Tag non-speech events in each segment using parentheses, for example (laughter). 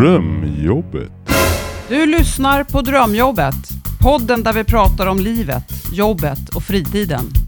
Drömjobbet. Du lyssnar på Drömjobbet. Podden där vi pratar om livet, jobbet och fritiden.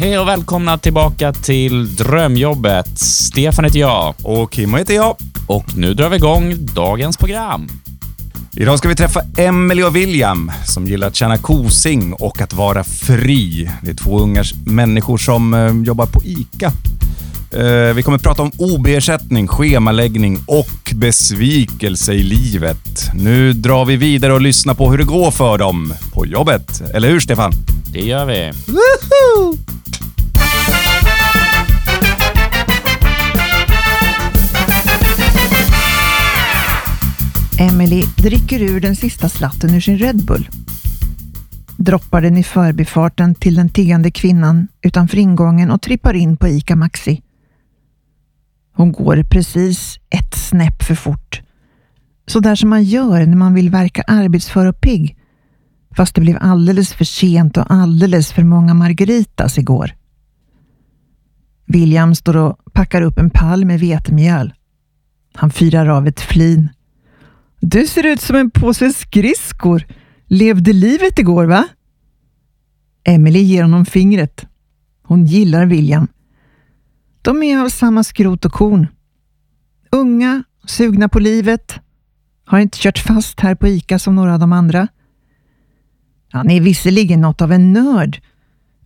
Hej och välkomna tillbaka till Drömjobbet. Stefan heter jag Och Kim heter jag. och nu drar vi igång dagens program. Idag ska vi träffa Emily och William som gillar att tjäna kosing och att vara fri. Det är två unga människor som eh, jobbar på ICA. Eh, vi kommer att prata om OB-ersättning, schemaläggning och besvikelse i livet. Nu drar vi vidare och lyssnar på hur det går för dem på jobbet. Eller hur Stefan? Det gör vi. Emily dricker ur den sista slatten ur sin Red Bull. Droppar den i förbifarten till den tiggande kvinnan utanför ingången och trippar in på ICA Maxi. Hon går precis ett snäpp för fort. Så där som man gör när man vill verka arbetsför och pigg. Fast det blev alldeles för sent och alldeles för många margaritas igår. William står och packar upp en pall med vetemjöl. Han fyrar av ett flin. Du ser ut som en påse skridskor. Levde livet igår, va? Emily ger honom fingret. Hon gillar William. De är av samma skrot och korn. Unga, sugna på livet. Har inte kört fast här på ICA som några av de andra. Han är visserligen något av en nörd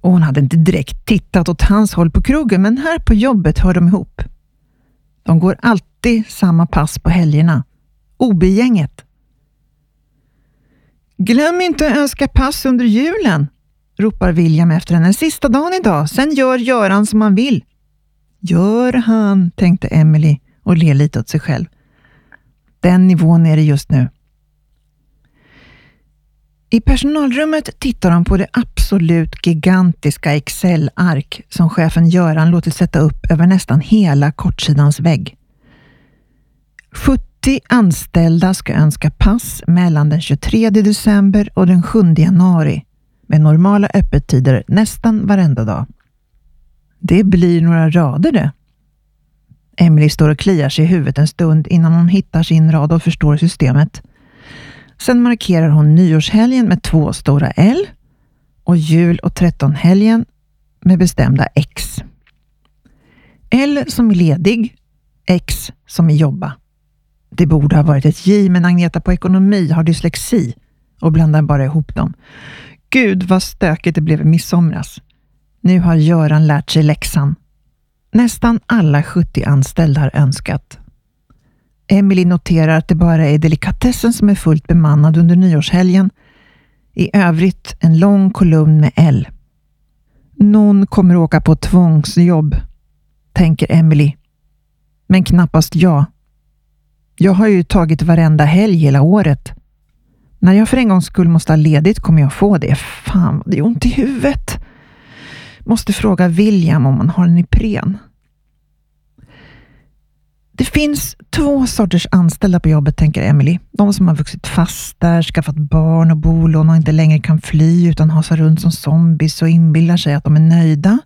och hon hade inte direkt tittat åt hans håll på krogen, men här på jobbet hör de ihop. De går alltid samma pass på helgerna. OB-gänget. Glöm inte att önska pass under julen, ropar William efter henne. Sista dagen idag, sen gör Göran som han vill. Gör han, tänkte Emily och ler lite åt sig själv. Den nivån är det just nu. I personalrummet tittar de på det absolut gigantiska Excel-ark som chefen Göran låtit sätta upp över nästan hela kortsidans vägg. 70 anställda ska önska pass mellan den 23 december och den 7 januari med normala öppettider nästan varenda dag. Det blir några rader det. Emily står och kliar sig i huvudet en stund innan hon hittar sin rad och förstår systemet. Sen markerar hon nyårshelgen med två stora L och jul och trettonhelgen med bestämda X. L som är ledig, X som är jobba. Det borde ha varit ett J, men Agneta på ekonomi har dyslexi och blandar bara ihop dem. Gud vad stökigt det blev i midsomras. Nu har Göran lärt sig läxan. Nästan alla 70 anställda har önskat. Emily noterar att det bara är delikatessen som är fullt bemannad under nyårshelgen. I övrigt en lång kolumn med L. Någon kommer åka på tvångsjobb, tänker Emily. Men knappast jag. Jag har ju tagit varenda helg hela året. När jag för en gångs skull måste ha ledigt kommer jag få det. Fan, det är ont i huvudet. Måste fråga William om han har en Ipren. Det finns två sorters anställda på jobbet, tänker Emily. De som har vuxit fast där, skaffat barn och bolån och inte längre kan fly utan hasar runt som zombies och inbillar sig att de är nöjda.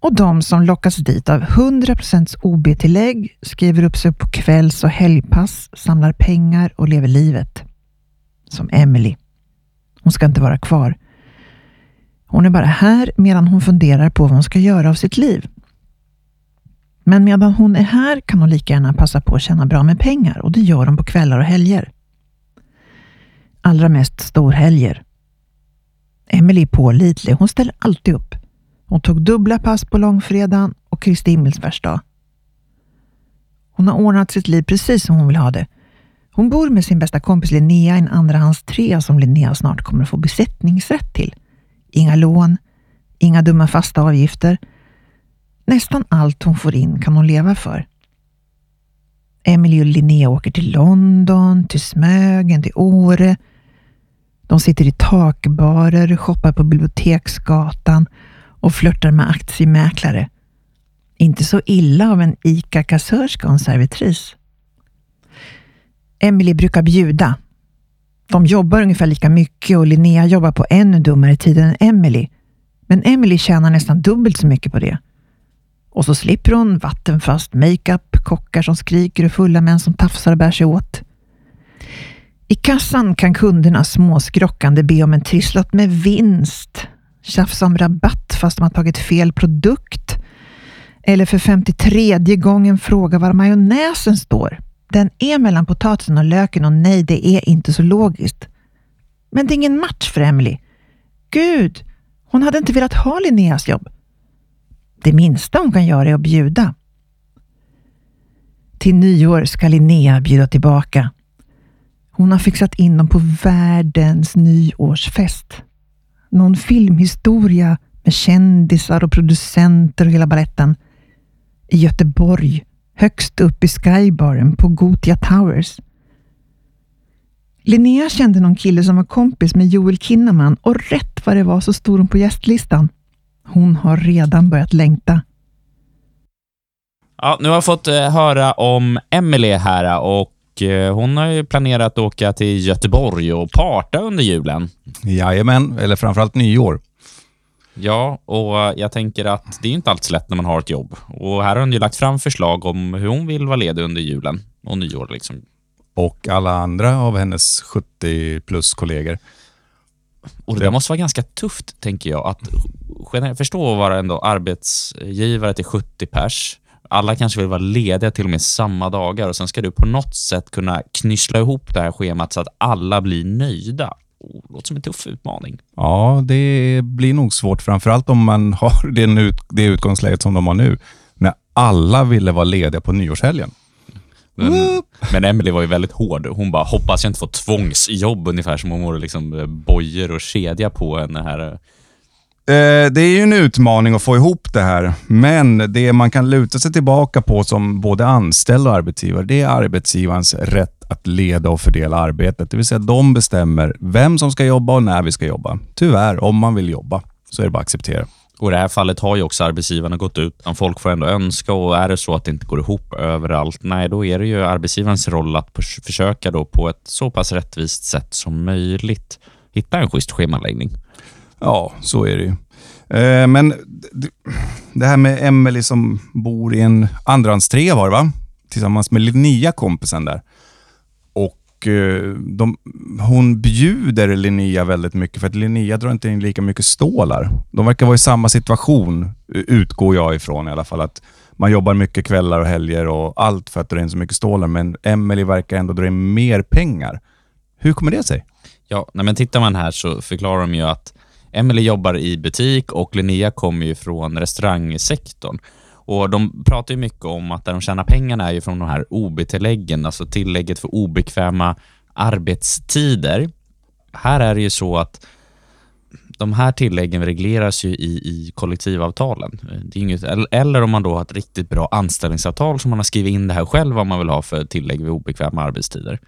Och de som lockas dit av 100% OB-tillägg, skriver upp sig på kvälls och helgpass, samlar pengar och lever livet. Som Emily. Hon ska inte vara kvar. Hon är bara här medan hon funderar på vad hon ska göra av sitt liv. Men medan hon är här kan hon lika gärna passa på att tjäna bra med pengar och det gör hon på kvällar och helger. Allra mest storhelger. Emily är pålitlig. Hon ställer alltid upp. Hon tog dubbla pass på långfredagen och Kristi himmelsfärdsdag. Hon har ordnat sitt liv precis som hon vill ha det. Hon bor med sin bästa kompis Linnea i en andrahandstrea som Linnea snart kommer att få besättningsrätt till. Inga lån, inga dumma fasta avgifter. Nästan allt hon får in kan hon leva för. Emily och Linnea åker till London, till Smögen, till Åre. De sitter i takbarer, shoppar på Biblioteksgatan och flörtar med aktiemäklare Inte så illa av en ICA-kassörska och en servitris. Emily brukar bjuda. De jobbar ungefär lika mycket och Linnea jobbar på ännu dummare tider än Emily. Men Emily tjänar nästan dubbelt så mycket på det. Och så slipper hon vattenfast makeup, kockar som skriker och fulla män som tafsar och bär sig åt. I kassan kan kunderna småskrockande be om en trisslott med vinst, tjafsa om rabatt fast de har tagit fel produkt eller för 53 gången fråga var majonnäsen står. Den är mellan potatisen och löken och nej, det är inte så logiskt. Men det är ingen match för Emily. Gud, hon hade inte velat ha Linneas jobb. Det minsta hon kan göra är att bjuda. Till nyår ska Linnea bjuda tillbaka. Hon har fixat in dem på världens nyårsfest. Någon filmhistoria med kändisar och producenter och hela baletten. I Göteborg, högst upp i skybaren på Gotia Towers. Linnea kände någon kille som var kompis med Joel Kinnaman och rätt vad det var så stod hon på gästlistan. Hon har redan börjat längta. Ja, nu har jag fått eh, höra om Emily här och eh, hon har ju planerat att åka till Göteborg och parta under julen. Jajamän, eller framförallt nyår. Ja, och jag tänker att det är inte alltid så lätt när man har ett jobb. Och här har hon ju lagt fram förslag om hur hon vill vara ledig under julen och nyår. Liksom. Och alla andra av hennes 70 plus kollegor. Och det där måste vara ganska tufft, tänker jag. Att förstå att vara ändå arbetsgivare till 70 pers. Alla kanske vill vara lediga till och med samma dagar och sen ska du på något sätt kunna knyssla ihop det här schemat så att alla blir nöjda. Det låter som en tuff utmaning. Ja, det blir nog svårt, framförallt om man (laughs) har det utgångsläget som de har nu, när alla ville vara lediga på nyårshelgen. Men, men Emily var ju väldigt hård. Hon bara, hoppas jag inte får tvångsjobb ungefär som hon vore liksom eh, bojor och kedja på henne här. Eh, det är ju en utmaning att få ihop det här, men det man kan luta sig tillbaka på som både anställd och arbetsgivare, det är arbetsgivarens rätt att leda och fördela arbetet. Det vill säga de bestämmer vem som ska jobba och när vi ska jobba. Tyvärr, om man vill jobba, så är det bara att acceptera. Och I det här fallet har ju också arbetsgivarna gått ut. Folk får ändå önska och är det så att det inte går ihop överallt, nej, då är det ju arbetsgivarens roll att försöka då på ett så pass rättvist sätt som möjligt hitta en schysst schemaläggning. Ja, så är det ju. Eh, men det här med Emelie som bor i en andrahandstrea var det va? Tillsammans med Linnea, kompisen där. Och eh, de, hon bjuder Linnea väldigt mycket för att Linnea drar inte in lika mycket stålar. De verkar vara i samma situation, eh, utgår jag ifrån i alla fall. Att man jobbar mycket kvällar och helger och allt för att dra in så mycket stålar, men Emelie verkar ändå dra in mer pengar. Hur kommer det sig? Ja, nej men tittar man här så förklarar de ju att Emily jobbar i butik och Linnea kommer ju från restaurangsektorn. Och De pratar ju mycket om att där de tjänar pengarna är ju från de här OB-tilläggen, alltså tillägget för obekväma arbetstider. Här är det ju så att de här tilläggen regleras ju i, i kollektivavtalen. Det är inget, eller om man då har ett riktigt bra anställningsavtal som man har skrivit in det här själv vad man vill ha för tillägg vid obekväma arbetstider.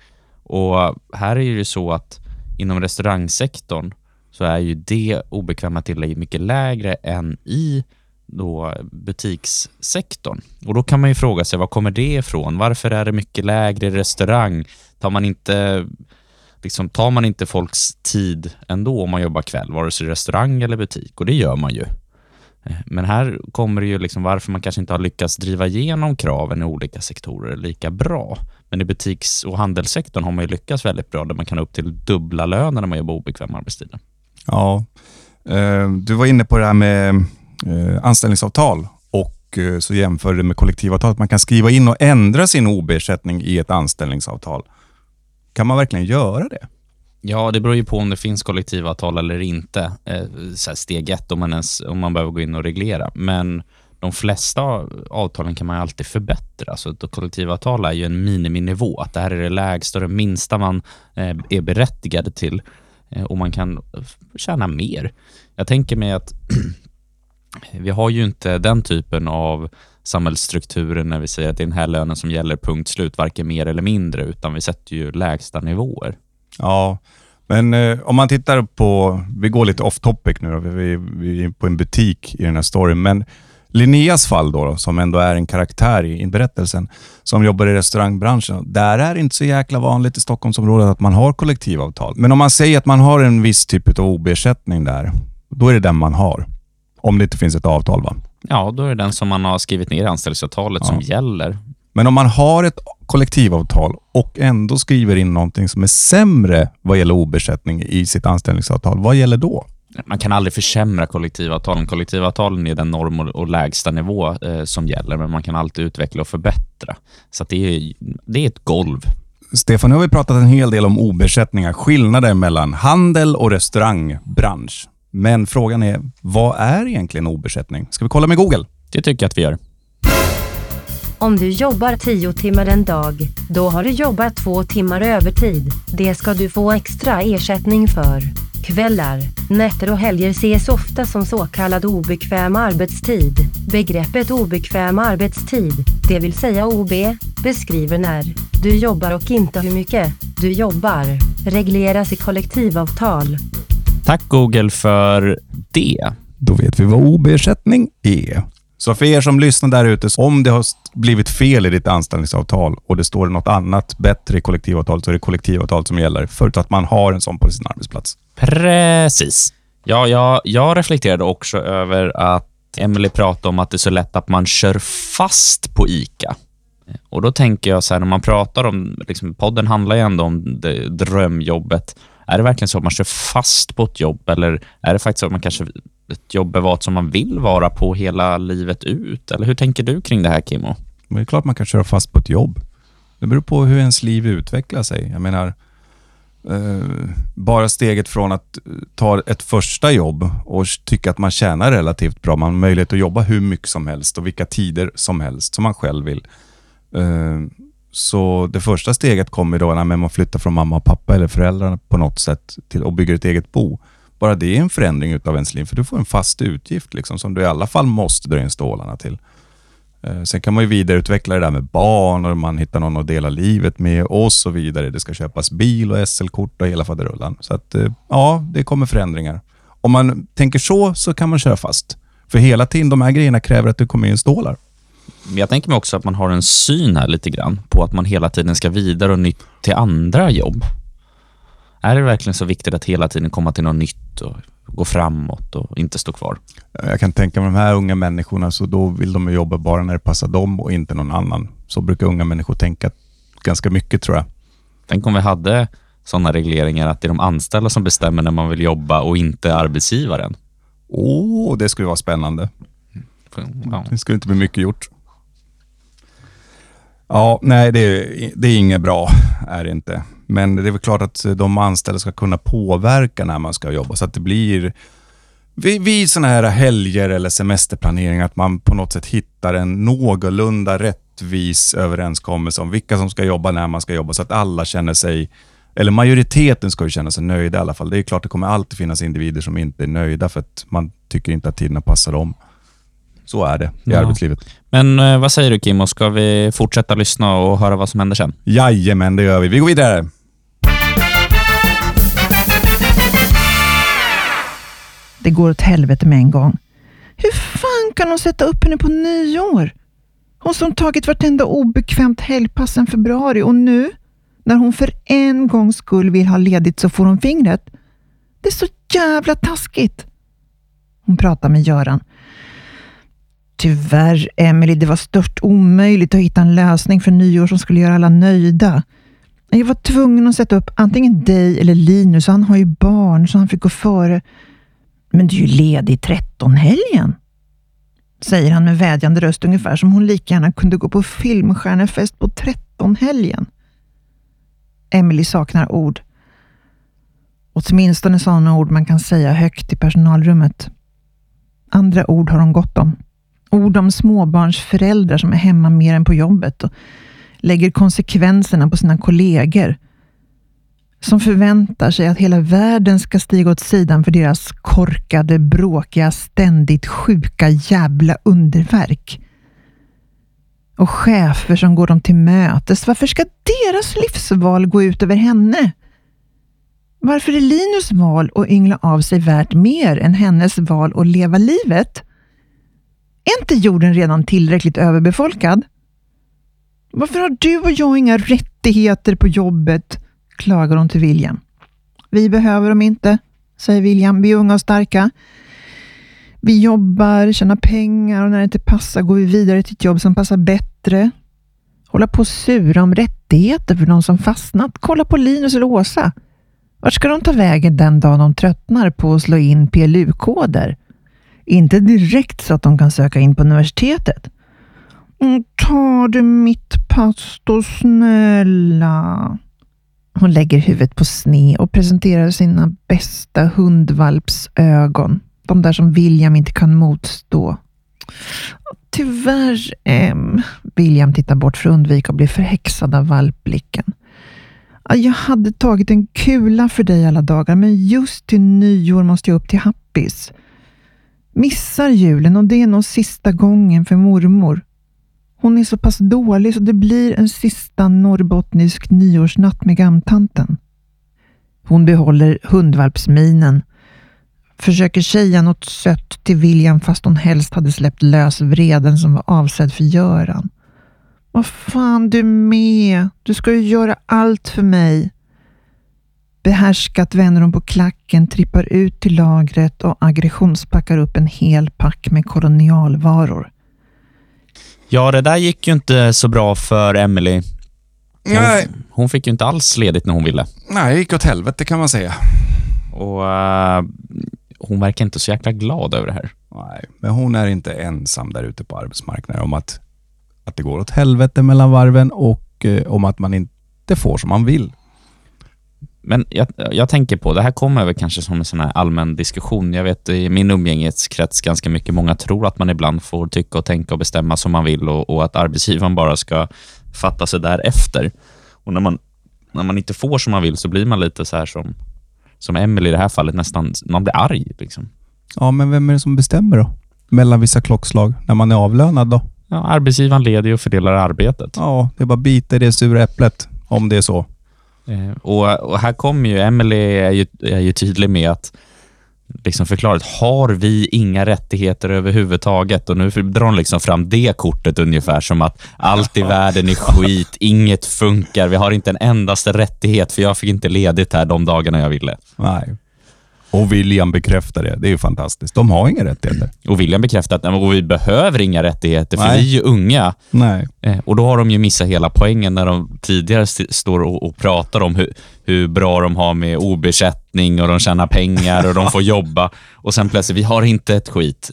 Och här är det ju så att inom restaurangsektorn så är ju det obekväma tillägget mycket lägre än i då butikssektorn. Och då kan man ju fråga sig, var kommer det ifrån? Varför är det mycket lägre i restaurang? Tar man inte, liksom, tar man inte folks tid ändå om man jobbar kväll, vare sig restaurang eller butik? Och det gör man ju. Eh, men här kommer det ju liksom varför man kanske inte har lyckats driva igenom kraven i olika sektorer lika bra. Men i butiks och handelssektorn har man ju lyckats väldigt bra där man kan upp till dubbla löner när man jobbar obekväm arbetstid. Ja, eh, du var inne på det här med eh, anställningsavtal och eh, så jämför det med kollektivavtal. Att man kan skriva in och ändra sin OB-ersättning i ett anställningsavtal. Kan man verkligen göra det? Ja, det beror ju på om det finns kollektivavtal eller inte. Så steg ett, om man, ens, om man behöver gå in och reglera. Men de flesta avtalen kan man alltid förbättra. Så kollektivavtal är ju en miniminivå. Att det här är det lägsta och det minsta man är berättigad till. Eh, och man kan tjäna mer. Jag tänker mig att (clears throat) vi har ju inte den typen av samhällsstrukturer när vi säger att det är den här lönen som gäller punkt slut, varken mer eller mindre, utan vi sätter ju lägsta nivåer. Ja, men eh, om man tittar på, vi går lite off topic nu då, vi, vi är på en butik i den här storyn, men Linneas fall då, då, som ändå är en karaktär i, i berättelsen, som jobbar i restaurangbranschen. Där är det inte så jäkla vanligt i Stockholmsområdet att man har kollektivavtal. Men om man säger att man har en viss typ av OB-ersättning där, då är det den man har. Om det inte finns ett avtal. va? Ja, då är det den som man har skrivit ner i anställningsavtalet som gäller. Men om man har ett kollektivavtal och ändå skriver in någonting som är sämre vad gäller OB-ersättning i sitt anställningsavtal, vad gäller då? Man kan aldrig försämra kollektivavtalen. Kollektivavtalen är den norm och, lägsta nivå eh, som gäller, men man kan alltid utveckla och förbättra. Så att det, är, det är ett golv. Stefan, nu har vi pratat en hel del om OB-ersättningar, skillnader mellan handel och restaurangbransch. Men frågan är, vad är egentligen OB-ersättning? Ska vi kolla med Google? Det tycker jag att vi gör. Om du jobbar 10 timmar en dag, då har du jobbat två timmar övertid. Det ska du få extra ersättning för. Kvällar, nätter och helger ses ofta som så kallad obekväm arbetstid. Begreppet obekväm arbetstid, det vill säga OB, beskriver när du jobbar och inte hur mycket du jobbar, regleras i kollektivavtal. Tack Google för det. Då vet vi vad OB-ersättning är. Så för er som lyssnar där ute, om det har blivit fel i ditt anställningsavtal och det står något annat bättre i kollektivavtalet, så är det kollektivavtalet som gäller, förutsatt att man har en sån på sin arbetsplats. Precis. Ja, jag, jag reflekterade också över att Emily pratade om att det är så lätt att man kör fast på ICA. Och då tänker jag så här, när man pratar om, liksom, podden handlar ju ändå om det, drömjobbet. Är det verkligen så att man kör fast på ett jobb eller är det faktiskt så att man kanske ett jobb är vad som man vill vara på hela livet ut? Eller hur tänker du kring det här Kimmo? Det är klart man kan köra fast på ett jobb. Det beror på hur ens liv utvecklar sig. Jag menar, eh, bara steget från att eh, ta ett första jobb och tycka att man tjänar relativt bra. Man har möjlighet att jobba hur mycket som helst och vilka tider som helst som man själv vill. Eh, så det första steget kommer då när man flyttar från mamma och pappa eller föräldrarna på något sätt till och bygger ett eget bo. Bara det är en förändring av ens liv, för du får en fast utgift liksom, som du i alla fall måste dra in stålarna till. Eh, sen kan man ju vidareutveckla det där med barn och man hittar någon att dela livet med och så vidare. Det ska köpas bil och SL-kort och hela faderullan. Så att, eh, ja, det kommer förändringar. Om man tänker så, så kan man köra fast. För hela tiden, de här grejerna kräver att du kommer in stålar. Jag tänker mig också att man har en syn här lite grann på att man hela tiden ska vidare och nytt till andra jobb. Är det verkligen så viktigt att hela tiden komma till något nytt och gå framåt och inte stå kvar? Jag kan tänka mig de här unga människorna, så då vill de jobba bara när det passar dem och inte någon annan. Så brukar unga människor tänka ganska mycket tror jag. Tänk om vi hade sådana regleringar att det är de anställda som bestämmer när man vill jobba och inte arbetsgivaren. Åh, det skulle vara spännande. Ja. Det skulle inte bli mycket gjort. Ja, nej, det är, det är inget bra, är det inte. Men det är väl klart att de anställda ska kunna påverka när man ska jobba, så att det blir vid, vid sådana här helger eller semesterplanering, att man på något sätt hittar en någorlunda rättvis överenskommelse om vilka som ska jobba när man ska jobba, så att alla känner sig, eller majoriteten ska ju känna sig nöjda i alla fall. Det är klart, det kommer alltid finnas individer som inte är nöjda för att man tycker inte att tiderna passar dem. Så är det i Ja. arbetslivet. Men eh, vad säger du Kimmo, ska vi fortsätta lyssna och höra vad som händer sen? Jajamän, det gör vi. Vi går vidare. Det går åt helvete med en gång. Hur fan kan de sätta upp henne på nyår? Hon som tagit vartenda obekvämt helgpass sedan februari och nu, när hon för en gångs skull vill ha ledigt så får hon fingret. Det är så jävla taskigt. Hon pratar med Göran. Tyvärr, Emily, det var stört omöjligt att hitta en lösning för nyår som skulle göra alla nöjda. Jag var tvungen att sätta upp antingen dig eller Linus, han har ju barn så han fick gå före. Men du är ju ledig 13-helgen, säger han med vädjande röst ungefär som hon lika gärna kunde gå på filmstjärnefest på trettonhelgen. Emily saknar ord. Åtminstone sådana ord man kan säga högt i personalrummet. Andra ord har hon gott om. Ord om småbarnsföräldrar som är hemma mer än på jobbet och lägger konsekvenserna på sina kollegor som förväntar sig att hela världen ska stiga åt sidan för deras korkade, bråkiga, ständigt sjuka jävla underverk. Och chefer som går dem till mötes. Varför ska deras livsval gå ut över henne? Varför är Linus val att yngla av sig värt mer än hennes val att leva livet? Är inte jorden redan tillräckligt överbefolkad? Varför har du och jag inga rättigheter på jobbet? Klagar hon till William. Vi behöver dem inte, säger William. Vi är unga och starka. Vi jobbar, tjänar pengar och när det inte passar går vi vidare till ett jobb som passar bättre. Hålla på och sura om rättigheter för de som fastnat. Kolla på Linus eller Åsa. Vart ska de ta vägen den dagen de tröttnar på att slå in PLU-koder? Inte direkt så att de kan söka in på universitetet. Mm, ta du mitt pass då snälla. Hon lägger huvudet på sne och presenterar sina bästa hundvalpsögon. De där som William inte kan motstå. Tyvärr, em. William tittar bort för att undvika att bli förhäxad av valpblicken. Jag hade tagit en kula för dig alla dagar, men just till nyår måste jag upp till Happis. Missar julen och det är nog sista gången för mormor. Hon är så pass dålig så det blir en sista norrbottnisk nyårsnatt med gamtanten. Hon behåller hundvalpsminen, försöker säga något sött till William fast hon helst hade släppt lös vreden som var avsedd för Göran. Vad fan du med? Du ska ju göra allt för mig. Behärskat vänder hon på klacken, trippar ut till lagret och aggressionspackar upp en hel pack med kolonialvaror. Ja, det där gick ju inte så bra för Emily. Hon, Nej, hon fick ju inte alls ledigt när hon ville. nej, det gick åt helvete kan man säga. Och eh, hon verkar inte så jäkla glad över det här. Nej, men hon är inte ensam där ute på arbetsmarknaden om att, att det går åt helvete mellan varven och eh, om att man inte får som man vill. Men jag, jag tänker på, det här kommer väl kanske som en sån här allmän diskussion. Jag vet i min umgängeskrets ganska mycket, många tror att man ibland får tycka och tänka och bestämma som man vill och, och att arbetsgivaren bara ska fatta sig därefter. Och när man, när man inte får som man vill så blir man lite så här som, som Emily i det här fallet, nästan, man blir arg. Liksom. Ja, men vem är det som bestämmer då? Mellan vissa klockslag, när man är avlönad då? Ja, arbetsgivaren leder och fördelar arbetet. Ja, det är bara bita i det sura äpplet, om det är så. Eh, och, och här kommer ju, Emily är ju, är ju tydlig med att liksom förklara att har vi inga rättigheter överhuvudtaget? Och nu drar hon liksom fram det kortet ungefär som att allt i världen är skit, inget funkar, vi har inte en endaste rättighet för jag fick inte ledigt här de dagarna jag ville. Nej. Och William bekräftar det. Det är ju fantastiskt. De har inga rättigheter. Och William bekräftar att nej, vi behöver inga rättigheter för Nej. vi är ju unga. Nej. Eh, Och då har de ju missat hela poängen när de tidigare st- står och, och pratar om hur, hur bra de har med obesättning och de tjänar pengar och de får (laughs) jobba. Och sen plötsligt, vi har inte ett skit.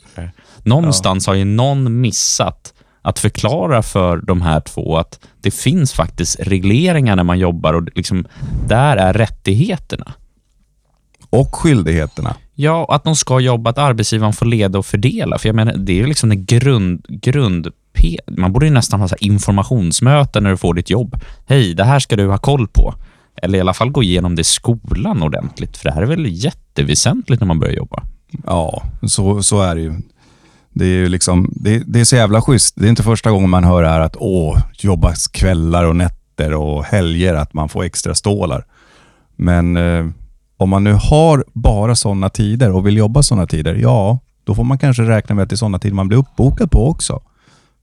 Någonstans har ju någon missat att förklara för de här två att det finns faktiskt regleringar när man jobbar och liksom, där är rättigheterna. Och skyldigheterna. Ja, och att de ska jobba, att arbetsgivaren får leda och fördela. För jag menar, det är ju liksom en grund, grund Man borde ju nästan ha så informationsmöten när du får ditt jobb. Hej, det här ska du ha koll på. Eller i alla fall gå igenom det i skolan ordentligt, för det här är väl jätteväsentligt när man börjar jobba. Ja, så, så är det ju. Det är ju liksom, det, det är så jävla schysst. Det är inte första gången man hör det här att åh, jobbas kvällar och nätter och helger, att man får extra stålar. Men eh, om man nu har bara sådana tider och vill jobba sådana tider, ja, då får man kanske räkna med att det är sådana tider man blir uppbokad på också.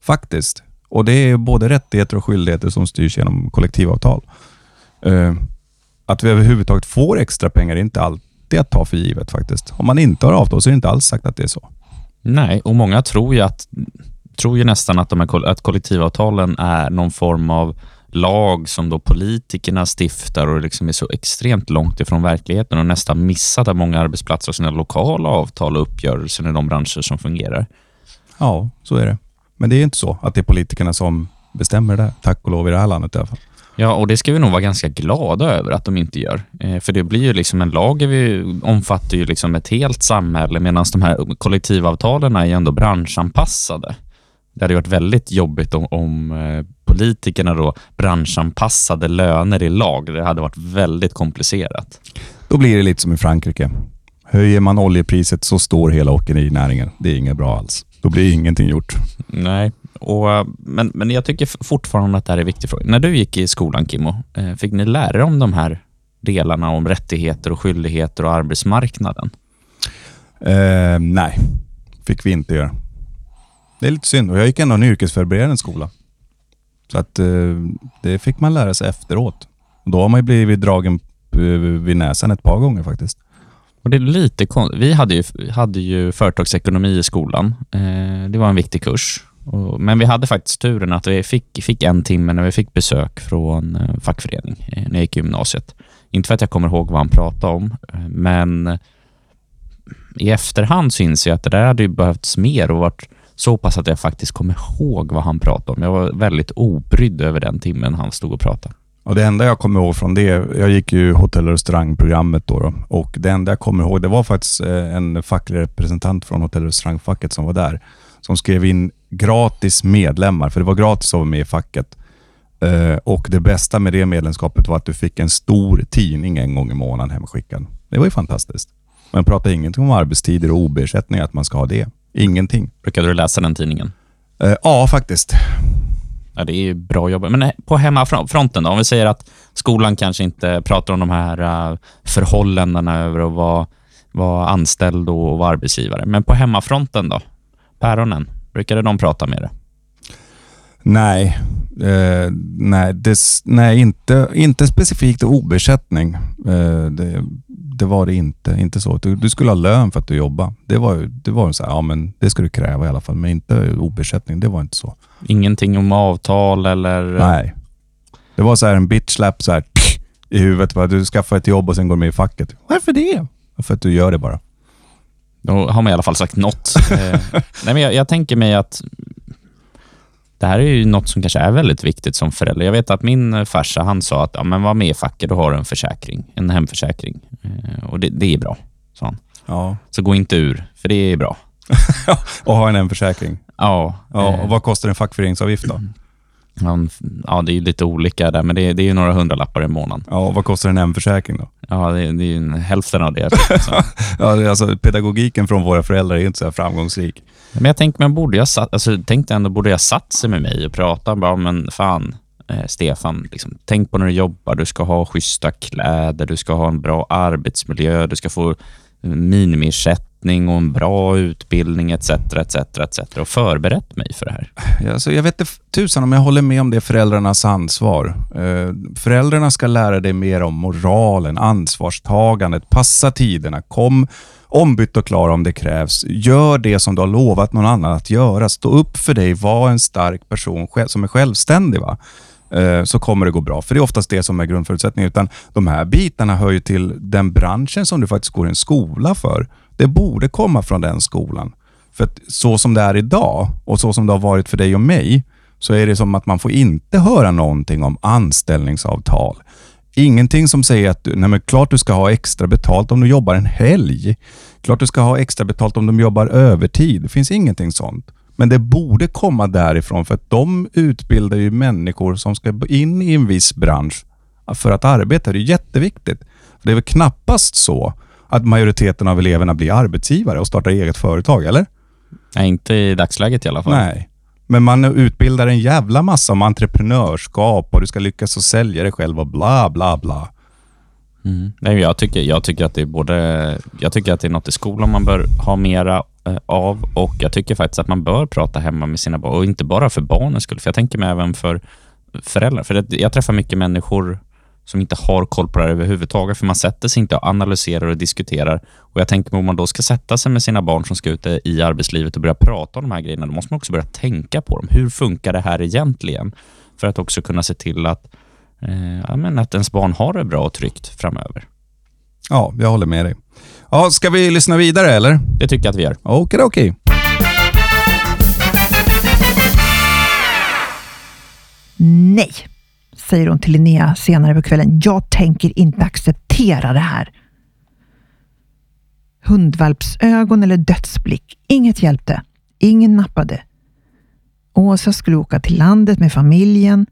Faktiskt. Och det är både rättigheter och skyldigheter som styrs genom kollektivavtal. Eh, att vi överhuvudtaget får extra pengar är inte alltid att ta för givet faktiskt. Om man inte har avtal så är det inte alls sagt att det är så. Nej, och många tror ju, att, tror ju nästan att, de här, att kollektivavtalen är någon form av lag som då politikerna stiftar och liksom är så extremt långt ifrån verkligheten och nästan missat att många arbetsplatser har sina lokala avtal och uppgörelser i de branscher som fungerar. Ja, så är det. Men det är inte så att det är politikerna som bestämmer det. Tack och lov i det här landet i alla fall. Ja, och det ska vi nog vara ganska glada över att de inte gör. Eh, för det blir ju liksom en lag, vi, omfattar ju liksom ett helt samhälle medan de här kollektivavtalen är ju ändå branschanpassade. Det hade varit väldigt jobbigt om, om eh, politikerna då branschanpassade löner i lag. Det hade varit väldigt komplicerat. Då blir det lite som i Frankrike. Höjer man oljepriset så står hela åkerinäringen. Det är inget bra alls. Då blir ingenting gjort. Nej, och, eh, men, men jag tycker fortfarande att det här är en viktig fråga. När du gick i skolan, Kimmo, eh, fick ni lära er om de här delarna om rättigheter och skyldigheter och arbetsmarknaden? Eh, nej, fick vi inte göra. Det är lite synd. Och jag gick ändå en yrkesförberedande skola. Så att eh, det fick man lära sig efteråt. Och då har man ju blivit dragen eh, vid näsan ett par gånger faktiskt. Och det är lite Vi hade ju, hade ju företagsekonomi i skolan. Eh, det var en viktig kurs. Men vi hade faktiskt turen att vi fick, fick en timme när vi fick besök från eh, fackförening när jag gick i gymnasiet. Inte för att jag kommer ihåg vad han pratade om, men i efterhand så inser jag att det där hade ju behövts mer och varit så pass att jag faktiskt kommer ihåg vad han pratade om. Jag var väldigt obrydd över den timmen han stod och pratade. Och Det enda jag kommer ihåg från det, jag gick ju hotell och restaurangprogrammet då, då och det enda jag kommer ihåg, det var faktiskt eh, en facklig representant från hotell och restaurangfacket som var där, som skrev in gratis medlemmar, för det var gratis att vara med i facket. Eh, och det bästa med det medlemskapet var att du fick en stor tidning en gång i månaden hemskickad. Det var ju fantastiskt. Men prata ingenting om arbetstider och OB-ersättning, att man ska ha det. Ingenting. Brukade du läsa den tidningen? Eh, Ja, faktiskt. Ja, det är ju bra jobbat. Men eh, på hemmafronten då? Om vi säger att skolan kanske inte pratar om de här uh, förhållandena över att vara, vara anställd och vara arbetsgivare. Men på hemmafronten då? Päronen, brukade de prata med det? Nej, eh, nej, det, nej inte, inte specifikt OB-ersättning. Eh, det, det var det inte. Inte så. Du, du skulle ha lön för att du jobbade. Det var, det var så här, ja men det ska du kräva i alla fall, men inte OB-ersättning. Det var inte så. Ingenting om avtal eller... Nej. Det var så här en bitch slap så här, i huvudet. Bara, du skaffar ett jobb och sen går med i facket. Varför det? För att du gör det bara. Då har man i alla fall sagt något. (laughs) eh, nej, men jag, jag tänker mig att det här är ju något som kanske är väldigt viktigt som förälder. Jag vet att min eh, farsa, han sa att ja, men var med i facket, då har du en försäkring, en hemförsäkring. Eh, och det, det är bra, sa han. Ja. Så gå inte ur, för det är bra. (laughs) och ha en hemförsäkring. Ja, Ja, eh, och vad kostar en fackföreningsavgift då? ja, det är ju lite olika där, men det, är- det är ju några hundralappar i månaden. Ja, och vad kostar en hemförsäkring då? Ja, det, det är ju en- hälften av det. (laughs) Ja, är alltså, pedagogiken från våra föräldrar är inte så framgångsrik. Men jag tänkte, men borde jag satt, alltså, tänkte ändå, borde jag satt sig med mig och prata bara, men fan, eh, Stefan, liksom, tänk på när du jobbar, du ska ha schyssta kläder, du ska ha en bra arbetsmiljö, du ska få minimiersättning och en bra utbildning etc. etc, etc. och förberett mig för det här. Alltså, jag vet inte tusan om jag håller med om det är föräldrarnas ansvar. Eh, föräldrarna ska lära dig mer om moralen, ansvarstagandet, passa tiderna, kom ombytt och klar om det krävs. Gör det som du har lovat någon annan att göra. Stå upp för dig, var en stark person som är självständig. Va? Eh, så kommer det gå bra. För det är oftast det som är grundförutsättningen. Utan de här bitarna hör ju till den branschen som du faktiskt går i en skola för. Det borde komma från den skolan. För att så som det är idag och så som det har varit för dig och mig, så är det som att man får inte höra någonting om anställningsavtal. Ingenting som säger att nej men klart du ska ha extra betalt om du jobbar en helg. Klart du ska ha extra betalt om du jobbar övertid. Det finns ingenting sånt. Men det borde komma därifrån för att de utbildar ju människor som ska in i en viss bransch för att arbeta. Det är jätteviktigt. Det är väl knappast så att majoriteten av eleverna blir arbetsgivare och startar eget företag, eller? Nej, inte i dagsläget i alla fall. Nej. Men man utbildar en jävla massa om entreprenörskap och du ska lyckas och sälja dig själv och bla bla bla. Mm. Nej, jag, tycker, jag tycker att det är både... Jag tycker att det är något i skolan man bör ha mera eh, av och jag tycker faktiskt att man bör prata hemma med sina barn och inte bara för barnens skull, för jag tänker mig även för föräldrar. För det, jag träffar mycket människor som inte har koll på det här överhuvudtaget, för man sätter sig inte och analyserar och diskuterar. Och jag tänker mig om man då ska sätta sig med sina barn som ska ut i arbetslivet och börja prata om de här grejerna, då måste man också börja tänka på dem. Hur funkar det här egentligen? För att också kunna se till att, eh, ja, men att ens barn har det bra och tryggt framöver. Ja, jag håller med dig. Ja, ska vi lyssna vidare eller? Det tycker jag att vi gör. Okej, okej. Nej, säger hon till Linnea senare på kvällen. Jag tänker inte acceptera det här. Hundvalpsögon eller dödsblick. Inget hjälpte. Ingen nappade. Åsa skulle åka till landet med familjen.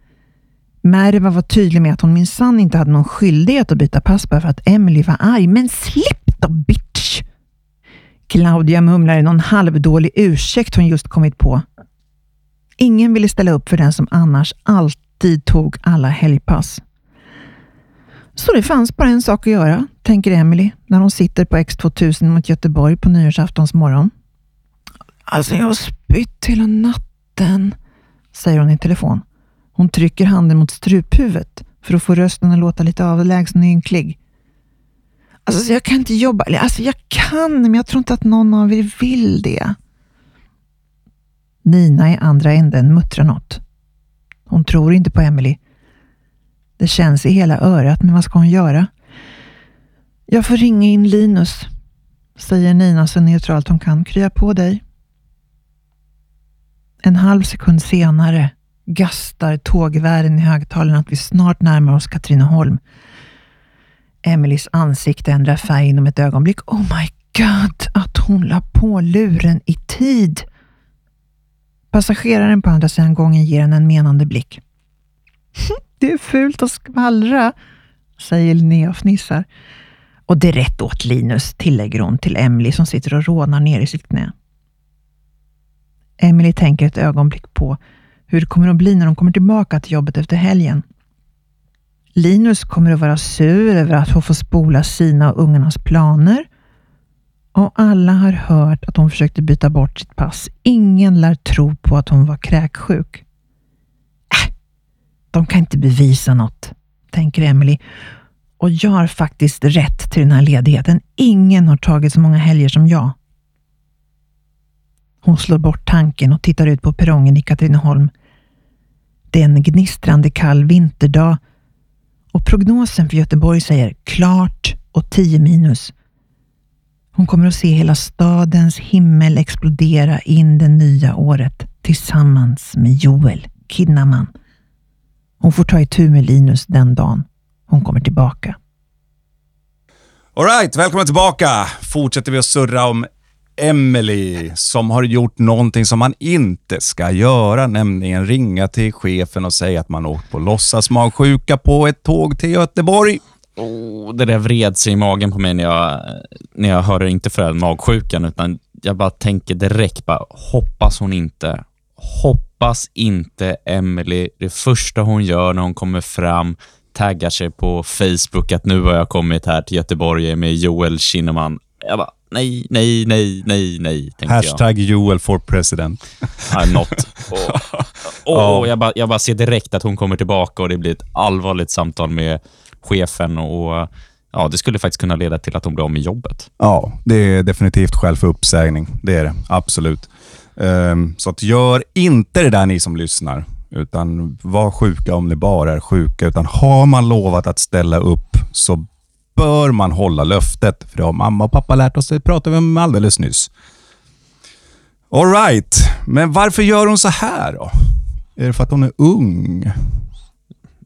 Merva var tydlig med att hon minsann inte hade någon skyldighet att byta pass bara för att Emily var arg. Men släpp då bitch! Claudia mumlade någon halvdålig ursäkt hon just kommit på. Ingen ville ställa upp för den som annars alltid tog alla helgpass. Så det fanns bara en sak att göra, tänker Emily när hon sitter på X2000 mot Göteborg på nyårsaftons morgon. Alltså jag har spytt hela natten, säger hon i telefon. Hon trycker handen mot struphuvudet för att få rösten att låta lite avlägsen och ynklig. Alltså, jag kan inte jobba. Eller, Alltså, jag kan, men jag tror inte att någon av er vill det. Nina i andra änden muttrar något. Hon tror inte på Emily. Det känns i hela örat, men vad ska hon göra? Jag får ringa in Linus, säger Nina så neutralt hon kan. Krya på dig. En halv sekund senare gastar tågvärden i högtalarna att vi snart närmar oss Katrineholm. Emelies ansikte ändrar färg inom ett ögonblick. Oh my god, att hon la på luren i tid. Passageraren på andra sidan gången ger henne en menande blick. (laughs) Det är fult att skvallra, säger Linnea och fnissar. Och det är rätt åt Linus, tillägger hon till Emily som sitter och rånar ner i sitt knä. Emily tänker ett ögonblick på hur det kommer att bli när de kommer tillbaka till jobbet efter helgen. Linus kommer att vara sur över att hon får spola sina och ungarnas planer. Och alla har hört att hon försökte byta bort sitt pass. Ingen lär tro på att hon var kräksjuk. Äh, de kan inte bevisa något, tänker Emily. Och jag har faktiskt rätt till den här ledigheten. Ingen har tagit så många helger som jag. Hon slår bort tanken och tittar ut på perrongen i Katrineholm. Det är en gnistrande kall vinterdag och prognosen för Göteborg säger klart och 10 minus. Hon kommer att se hela stadens himmel explodera in det nya året tillsammans med Joel Kinnaman. Hon får ta itu med Linus den dagen hon kommer tillbaka. Alright, välkomna tillbaka. Fortsätter vi att surra om Emily som har gjort någonting som man inte ska göra, nämligen ringa till chefen och säga att man åkt på låtsasmagsjuka på ett tåg till Göteborg. Oh, det där vred sig i magen på mig när jag, när jag hörde, inte för magsjukan, utan jag bara tänker direkt, bara, hoppas hon inte, hoppas inte Emily, det första hon gör när hon kommer fram, taggar sig på Facebook att nu har jag kommit här till Göteborg med Joel Kinnaman. Jag bara, nej, nej, nej, nej, nej, tänkte jag. Hashtag Joel for president. (laughs) Ja, något. Och, och, och jag, bara, jag bara ser direkt att hon kommer tillbaka och det blir ett allvarligt samtal med chefen och ja, det skulle faktiskt kunna leda till att hon blir av med jobbet. Ja, det är definitivt skäl för uppsägning. Det är det, absolut. Um, så att gör inte det där ni som lyssnar, utan var sjuka om ni bara är sjuka. Utan har man lovat att ställa upp så bör man hålla löftet. För det har mamma och pappa lärt oss, det pratade vi om alldeles nyss. All right, men varför gör hon så här då? Är det för att hon är ung?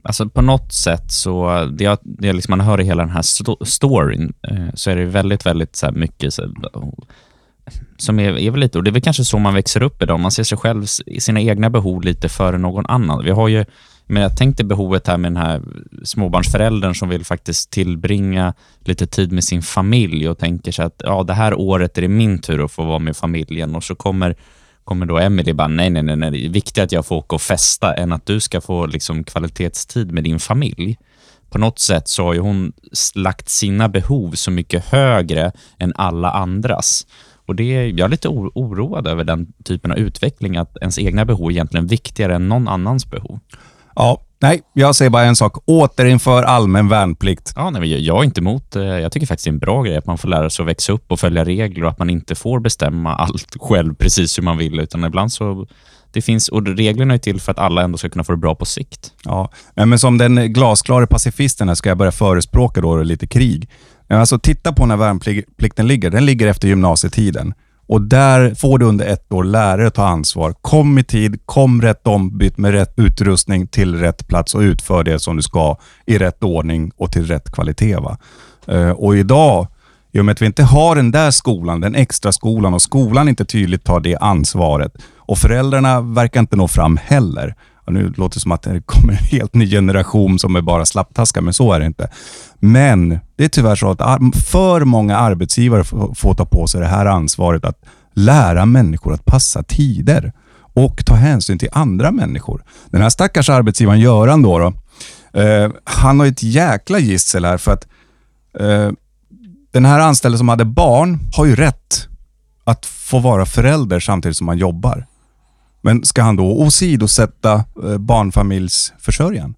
Alltså på något sätt så, det, jag- det jag liksom man hör i hela den här sto- storyn, eh, så är det väldigt, väldigt så här mycket så, här, som är, är väl lite, och det är väl kanske så man växer upp idag, man ser sig själv, sina egna behov lite före någon annan. Vi har ju, men jag tänkte behovet här med den här småbarnsföräldern som vill faktiskt tillbringa lite tid med sin familj och tänker sig att ja, det här året är det min tur att få vara med familjen och så kommer kommer då Emily bara, nej, nej, nej, nej, det är viktigare att jag får åka och festa än att du ska få liksom kvalitetstid med din familj. På något sätt så har ju hon lagt sina behov så mycket högre än alla andras. Och det jag är lite oroad över den typen av utveckling, att ens egna behov är egentligen viktigare än någon annans behov. Ja, nej, jag säger bara en sak. Återinför allmän värnplikt. Ja, nej, jag- är inte emot det. Jag tycker faktiskt det är en bra grej att man får lära sig att växa upp och följa regler och att man inte får bestämma allt (laughs) själv precis hur man vill, utan ibland så det finns, och reglerna är till för att alla ändå ska kunna få det bra på sikt. Ja, men som den glasklara pacifisten här ska jag börja förespråka då lite krig. Alltså, titta på när värnplikten ligger. Den ligger efter gymnasietiden. Och där får du under ett år lära dig att ta ansvar. Kom i tid, kom rätt ombytt med rätt utrustning till rätt plats och utför det som du ska i rätt ordning och till rätt kvalitet. Va? Eh, och idag, i och med att vi inte har den där skolan, den extra skolan och skolan inte tydligt tar det ansvaret och föräldrarna verkar inte nå fram heller. Och nu låter det som att det kommer en helt ny generation som är bara slapptaskar, men så är det inte. Men det är tyvärr så att för många arbetsgivare får ta på sig det här ansvaret att lära människor att passa tider och ta hänsyn till andra människor. Den här stackars arbetsgivaren Göran då, då eh, han har ett jäkla gissel här för att eh, den här anställde som hade barn har ju rätt att få vara förälder samtidigt som man jobbar. Men ska han då åsidosätta eh, barnfamiljsförsörjaren?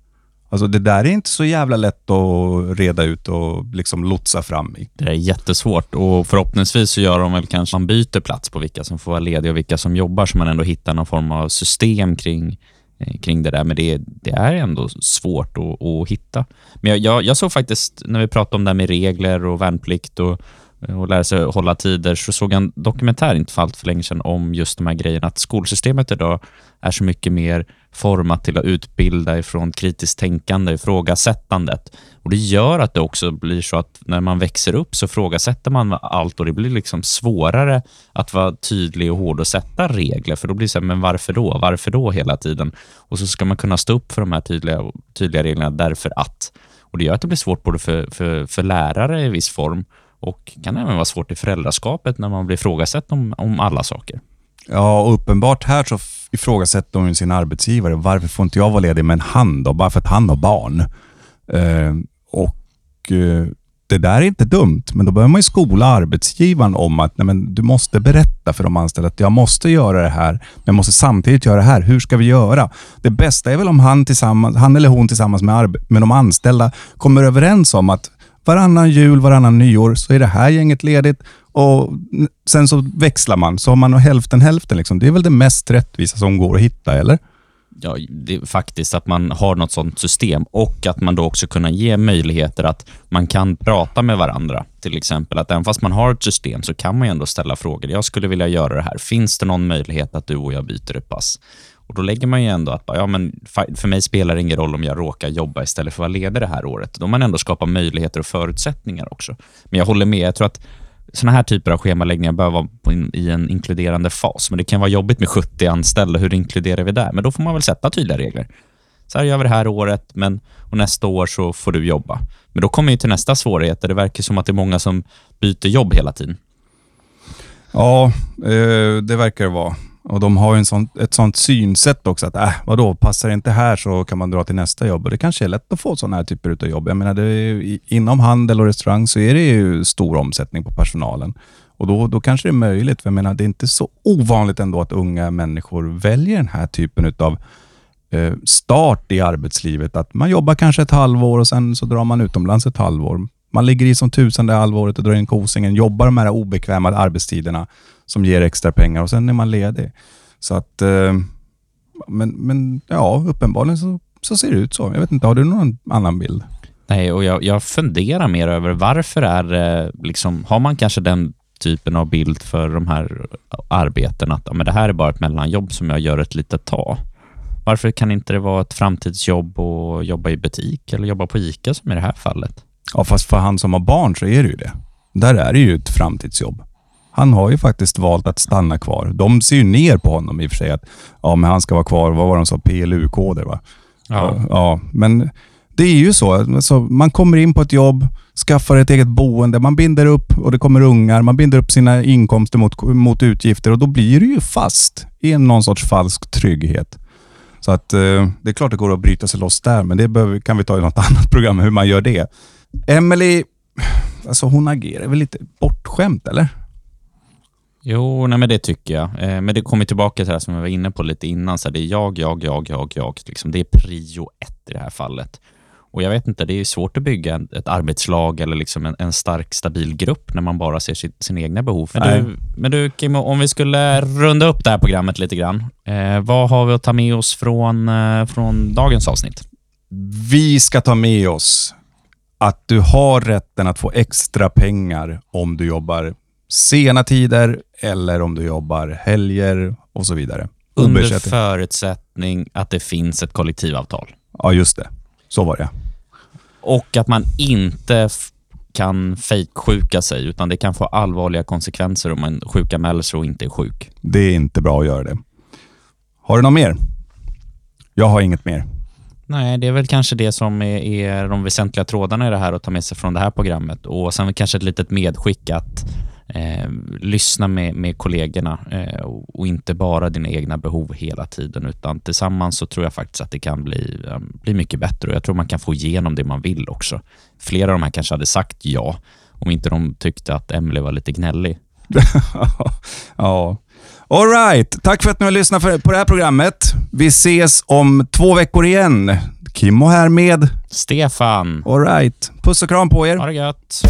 Alltså det där är inte så jävla lätt att reda ut och liksom lotsa fram i. Det är jättesvårt och förhoppningsvis så gör de väl kanske man byter plats på vilka som får vara lediga och vilka som jobbar så man ändå hittar någon form av system kring, eh, kring det där. Men det, det är ändå svårt att, att hitta. Men jag, jag, jag såg faktiskt, när vi pratade om det här med regler och värnplikt och, Eh, och lära sig hålla tider, så såg jag en dokumentär inte för allt för länge sedan om just de här grejerna, att skolsystemet idag är så mycket mer format till att utbilda ifrån kritiskt tänkande, ifrågasättandet. Och Det gör att det också blir så att när man växer upp så frågasätter man allt och det blir liksom svårare att vara tydlig och hård och sätta regler. För då blir det så här, men varför då? Varför då hela tiden? Och så ska man kunna stå upp för de här tydliga, tydliga reglerna därför att. Och Det gör att det blir svårt både för, för, för lärare i viss form och kan även vara svårt i föräldraskapet när man blir ifrågasatt om, om alla saker. Ja, och uppenbart här så ifrågasätter hon sin arbetsgivare. Varför får inte jag vara ledig med en han då? Bara för att han har barn. Eh, och eh, Det där är inte dumt, men då behöver man ju skola arbetsgivaren om att nej, men du måste berätta för de anställda att jag måste göra det här, men jag måste samtidigt göra det här. Hur ska vi göra? Det bästa är väl om han, tillsammans, han eller hon tillsammans med, med de anställda kommer överens om att varannan jul, varannan nyår så är det här gänget ledigt och sen så växlar man, så har man hälften hälften. Liksom. Det är väl det mest rättvisa som går att hitta, eller? Ja, det är faktiskt att man har något sånt system och att man då också kunna ge möjligheter att man kan prata med varandra. Till exempel att även fast man har ett system så kan man ju ändå ställa frågor. Jag skulle vilja göra det här. Finns det någon möjlighet att du och jag byter ett pass? Och Då lägger man ju ändå att ja, men för mig spelar det ingen roll om jag råkar jobba istället för att vara ledig det här året. Då har man ändå skapat möjligheter och förutsättningar också. Men jag håller med. Jag tror att sådana här typer av schemaläggningar bör vara in, i en inkluderande fas. Men det kan vara jobbigt med 70 anställda. Hur inkluderar vi där? Men då får man väl sätta tydliga regler. Så här gör vi det här året men, och nästa år så får du jobba. Men då kommer vi till nästa svårighet. Det verkar som att det är många som byter jobb hela tiden. Ja, eh, det verkar det vara. Och De har en sån, ett sånt synsätt också att, äh, vadå, passar det inte här så kan man dra till nästa jobb. Och Det kanske är lätt att få sådana här typer av jobb. Jag menar, det är, inom handel och restaurang så är det ju stor omsättning på personalen. Och då, då kanske det är möjligt. För jag menar, det är inte så ovanligt ändå att unga människor väljer den här typen av eh, start i arbetslivet. Att man jobbar kanske ett halvår och sen så drar man utomlands ett halvår. Man ligger i som tusan det halvåret och drar in kosingen, jobbar de här obekväma arbetstiderna som ger extra pengar och sen är man ledig. Så att, eh, men, men ja, uppenbarligen så, så ser det ut så. Jag vet inte, har du någon annan bild? Nej, och jag, jag funderar mer över varför är liksom, har man kanske den typen av bild för de här arbetena att men det här är bara ett mellanjobb som jag gör ett litet tag. Varför kan inte det vara ett framtidsjobb och jobba i butik eller jobba på ICA som i det här fallet? Ja, fast för han som har barn så är det ju det. Där är det ju ett framtidsjobb. Han har ju faktiskt valt att stanna kvar. De ser ju ner på honom i och för sig. Att, ja, men han ska vara kvar. Vad var de sa? PLU-koder va? Ja. ja. Men det är ju så. Alltså, man kommer in på ett jobb, skaffar ett eget boende, man binder upp och det kommer ungar. Man binder upp sina inkomster mot, mot utgifter och då blir du ju fast i någon sorts falsk trygghet. Så att eh, det är klart det går att bryta sig loss där, men det behöver, kan vi ta i något (laughs) annat program, hur man gör det. Emily, alltså hon agerar väl lite bortskämt, eller? Jo, nej men det tycker jag. Eh, men det kommer tillbaka till det som jag var inne på lite innan. Så det är jag, jag, jag, jag, jag. Liksom, det är prio ett i det här fallet. Och jag vet inte, det är svårt att bygga ett arbetslag eller liksom en, en stark, stabil grupp när man bara ser sin, sina egna behov. Men du, men du, Kim, om vi skulle runda upp det här programmet lite grann. Eh, vad har vi att ta med oss från, eh, från dagens avsnitt? Vi ska ta med oss att du har rätten att få extra pengar om du jobbar sena tider eller om du jobbar helger och så vidare. Under förutsättning att det finns ett kollektivavtal. Ja, just det. Så var det. Och att man inte kan fejksjuka sig, utan det kan få allvarliga konsekvenser om man sjukanmäler sig och inte är sjuk. Det är inte bra att göra det. Har du något mer? Jag har inget mer. Nej, det är väl kanske det som är, är de väsentliga trådarna i det här att ta med sig från det här programmet. Och sen kanske ett litet medskick att eh, lyssna med, med kollegorna eh, och, och inte bara dina egna behov hela tiden, utan tillsammans så tror jag faktiskt att det kan bli, eh, bli mycket bättre och jag tror man kan få igenom det man vill också. Flera av de här kanske hade sagt ja om inte de tyckte att Emily var lite gnällig. (laughs) ja. All right. Tack för att ni har lyssnat på det här programmet. Vi ses om två veckor igen. Kimmo här med. Stefan, All right. Puss och kram på er. ha det gött.